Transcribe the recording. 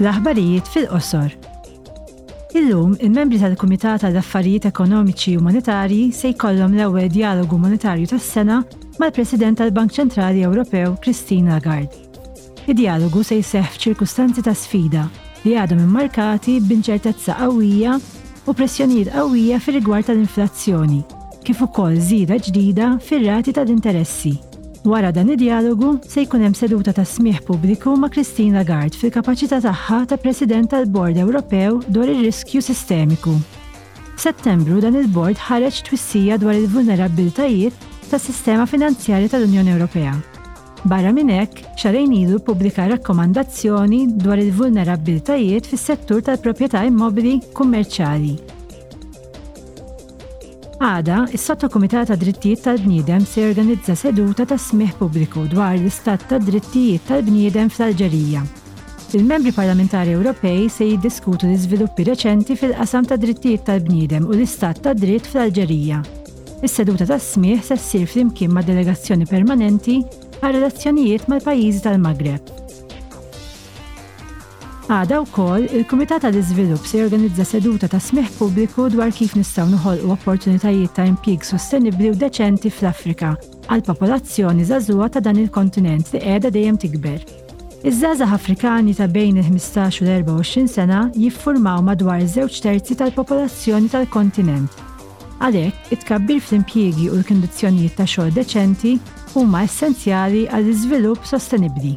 L-aħbarijiet fil-qosor. Illum, il-membri tal-Kumitat għall-Affarijiet Ekonomiċi u Monetarji se jkollhom l-ewwel djalogu monetarju tas-sena mal-President tal-Bank Ċentrali Ewropew Christine Lagarde. Id-djalogu se jseħħ f'ċirkustanzi ta' sfida li għadhom immarkati b'inċertezza qawwija u pressjonijiet qawwija fir-rigward tal-inflazzjoni, kif ukoll żieda ġdida fir-rati tal-interessi. Wara dan id-djalogu, se jkun hemm seduta ta' smigħ pubbliku ma' Christine Lagarde fil-kapaċità tagħha ta' President tal-Bord Ewropew dwar ir-Riskju Sistemiku. F'Settembru dan il-Bord ħareġ twissija dwar il-vulnerabbiltajiet tas-sistema finanzjarja tal-Unjoni Ewropea. Barra minn hekk, xahrejn ilu ppubblika rakkomandazzjoni dwar il-vulnerabbiltajiet fis-settur tal-proprjetà immobbli kummerċjali. Għada, is-Sottokumitat ta' Drittijiet tal-Bniedem se jorganizza seduta ta' smigħ pubbliku dwar l-istat tad-drittijiet tal-bniedem fl-Alġerija. Il-Membri Parlamentari Ewropej se jiddiskutu l-iżviluppi reċenti fil-qasam tad-drittijiet tal-bniedem u l-istat tad-dritt fl-Alġerija. Is-seduta ta' smigħ se ssir flimkien mad-Delegazzjoni Permanenti għar-Relazzjonijiet mal-Pajjiżi tal-Magreb. Għada wkoll, il-Kumitat għall-Iżvilupp se jorganizza seduta ta' smigħ pubbliku dwar kif nistgħu noħolqu opportunitajiet ta' impjieg sostenibbli u deċenti fl-Afrika għall-popolazzjoni żagħżugħa ta' dan il-kontinent li qiegħda dejjem tikber. Iż-żgħażagħ Afrikani ta' bejn il-ħmistax u l-24 sena jiffurmaw madwar żewġ terzi tal-popolazzjoni tal-kontinent. Għalhekk, it-tkabbir fl-impjiegi u l-kindizzjonijiet ta' xogħol deċenti huma essenzjali għall-iżvilupp sostenibbli.